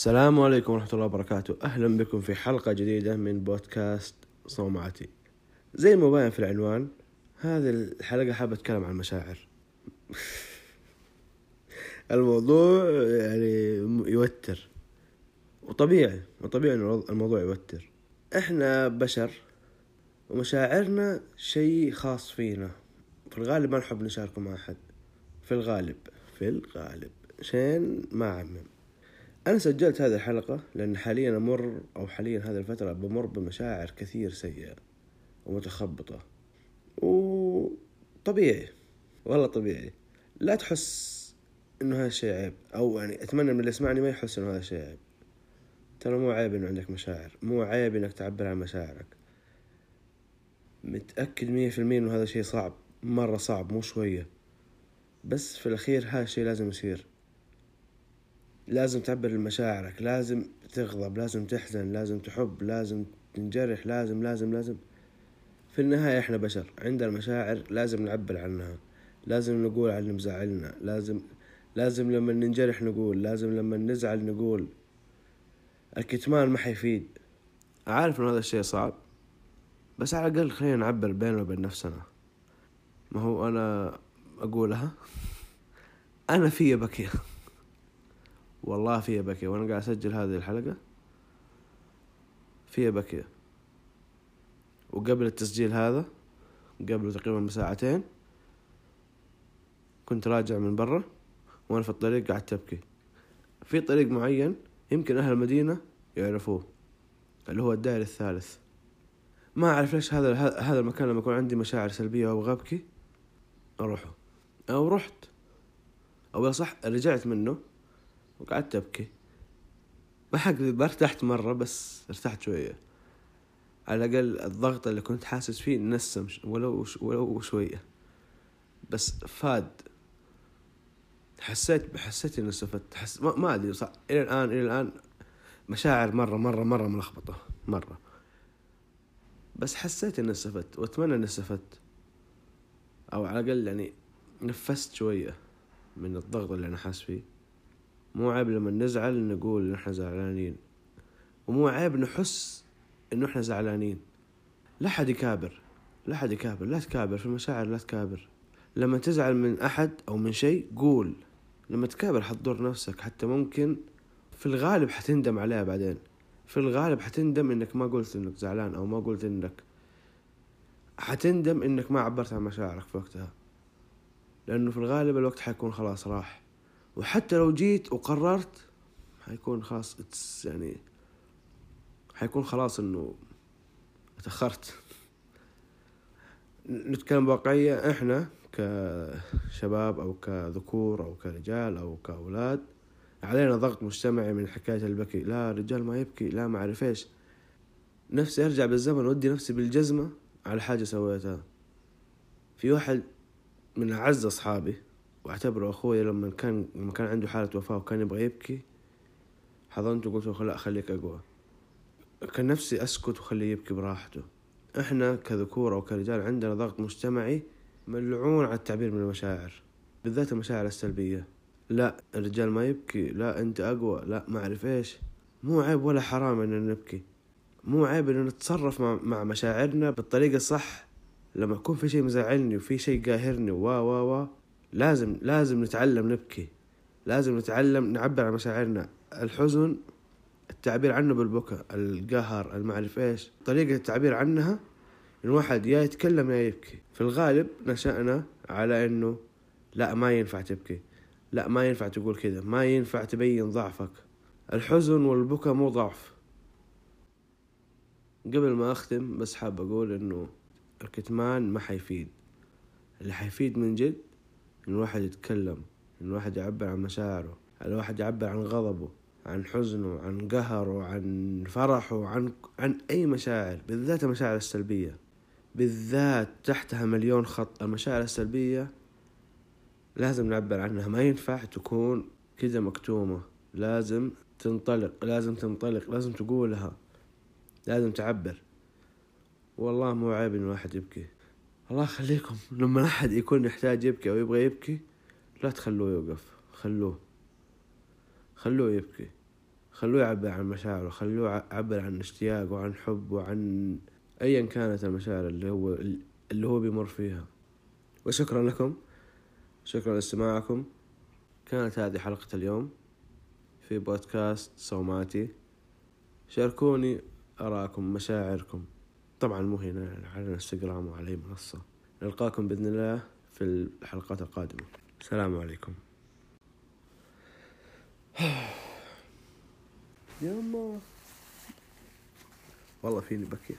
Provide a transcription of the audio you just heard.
السلام عليكم ورحمة الله وبركاته. أهلا بكم في حلقة جديدة من بودكاست صومعتي. زي ما باين في العنوان هذه الحلقة حابة أتكلم عن المشاعر الموضوع يعني يوتر. وطبيعي وطبيعي إن الموضوع يوتر. إحنا بشر ومشاعرنا شيء خاص فينا. في الغالب ما نحب نشاركه مع أحد. في الغالب في الغالب. عشان ما أعمم أنا سجلت هذه الحلقة لأن حاليا أمر أو حاليا هذه الفترة بمر بمشاعر كثير سيئة ومتخبطة. وطبيعي والله طبيعي. لا تحس إنه هذا الشيء عيب أو يعني أتمنى من اللي يسمعني ما يحس إنه هذا الشيء عيب. ترى مو عيب إنه عندك مشاعر مو عيب إنك تعبر عن مشاعرك. متأكد مية في المية إنه هذا شيء صعب مرة صعب مو شوية. بس في الأخير هذا الشيء لازم يصير. لازم تعبر مشاعرك لازم تغضب لازم تحزن لازم تحب لازم تنجرح لازم لازم لازم. في النهاية إحنا بشر عندنا مشاعر لازم نعبر عنها لازم نقول عن اللي مزعلنا لازم لازم لما ننجرح نقول لازم لما نزعل نقول. الكتمان ما حيفيد. عارف إن هذا الشيء صعب بس على الأقل خلينا نعبر بيننا وبين نفسنا. ما هو أنا أقولها؟ أنا في بكية. والله فيها بكية. وأنا قاعد أسجل هذه الحلقة. فيها بكية. وقبل التسجيل هذا قبل تقريبا بساعتين كنت راجع من برا وأنا في الطريق قاعد تبكي. في طريق معين يمكن أهل المدينة يعرفوه اللي هو الدائري الثالث. ما أعرف ليش هذا هذا المكان لما يكون عندي مشاعر سلبية وأبغى أبكي أروحه. أو رحت أو صح رجعت منه. وقعدت أبكي. ما حكذب ارتحت مرة بس ارتحت شوية. على الأقل الضغط اللي كنت حاسس فيه نسم ولو ولو شوية. بس فاد. حسيت حسيت إني استفدت. حس ما, ما أدري صح. إلى الآن إلى الآن مشاعر مرة مرة مرة ملخبطة. مرة. بس حسيت إني استفدت وأتمنى إني استفدت. أو على الأقل يعني نفست شوية من الضغط اللي أنا حاس فيه. مو عيب لما نزعل نقول إن إحنا زعلانين. ومو عيب نحس إنه إحنا زعلانين. لا حد يكابر. لا حد يكابر. لا تكابر في المشاعر لا تكابر. لما تزعل من أحد أو من شيء قول. لما تكابر حتضر نفسك. حتى ممكن في الغالب حتندم عليها بعدين. في الغالب حتندم إنك ما قلت إنك زعلان أو ما قلت إنك حتندم إنك ما عبرت عن مشاعرك في وقتها. لأنه في الغالب الوقت حيكون خلاص راح. وحتى لو جيت وقررت حيكون خلاص يعني حيكون خلاص إنه تأخرت نتكلم بواقعية إحنا كشباب أو كذكور أو كرجال أو كأولاد علينا ضغط مجتمعي من حكاية البكي. لا الرجال ما يبكي لا ما أعرف إيش. نفسي أرجع بالزمن ودي نفسي بالجزمة على حاجة سويتها. في واحد من أعز أصحابي واعتبره أخوي لما كان لما كان عنده حالة وفاة وكان يبغى يبكي حضنته وقلت له لا خليك أقوى. كان نفسي أسكت وخليه يبكي براحته. إحنا كذكور أو كرجال عندنا ضغط مجتمعي ملعون على التعبير من المشاعر بالذات المشاعر السلبية. لا الرجال ما يبكي. لا أنت أقوى. لا ما أعرف إيش. مو عيب ولا حرام إن نبكي. مو عيب إن نتصرف مع, مشاعرنا بالطريقة الصح. لما يكون في شيء مزعلني وفي شيء قاهرني و و و لازم لازم نتعلم نبكي. لازم نتعلم نعبر عن مشاعرنا. الحزن التعبير عنه بالبكاء القهر المعرف إيش؟ طريقة التعبير عنها الواحد يا يتكلم يا يبكي. في الغالب نشأنا على إنه لا ما ينفع تبكي. لا ما ينفع تقول كذا. ما ينفع تبين ضعفك. الحزن والبكاء مو ضعف. قبل ما أختم بس حاب أقول إنه الكتمان ما حيفيد. اللي حيفيد من جد إن الواحد يتكلم إن الواحد يعبر عن مشاعره الواحد يعبر عن غضبه عن حزنه عن قهره عن فرحه عن عن أي مشاعر بالذات المشاعر السلبية. بالذات تحتها مليون خط. المشاعر السلبية لازم نعبر عنها. ما ينفع تكون كذا مكتومة. لازم تنطلق لازم تنطلق لازم تقولها. لازم تعبر. والله مو عيب إن الواحد يبكي. الله يخليكم. لما أحد يكون يحتاج يبكي أو يبغى يبكي لا تخلوه يوقف. خلوه. خلوه يبكي. خلوه يعبر عن مشاعره. خلوه يعبر عن اشتياق وعن حب وعن أيا كانت المشاعر اللي هو اللي هو بيمر فيها. وشكرا لكم. شكرا لاستماعكم. كانت هذه حلقة اليوم في بودكاست صوماتي. شاركوني أراءكم مشاعركم. طبعا مو هنا على الانستغرام وعلى أي منصة. نلقاكم بإذن الله في الحلقات القادمة. السلام عليكم. يا الله. والله فيني بكي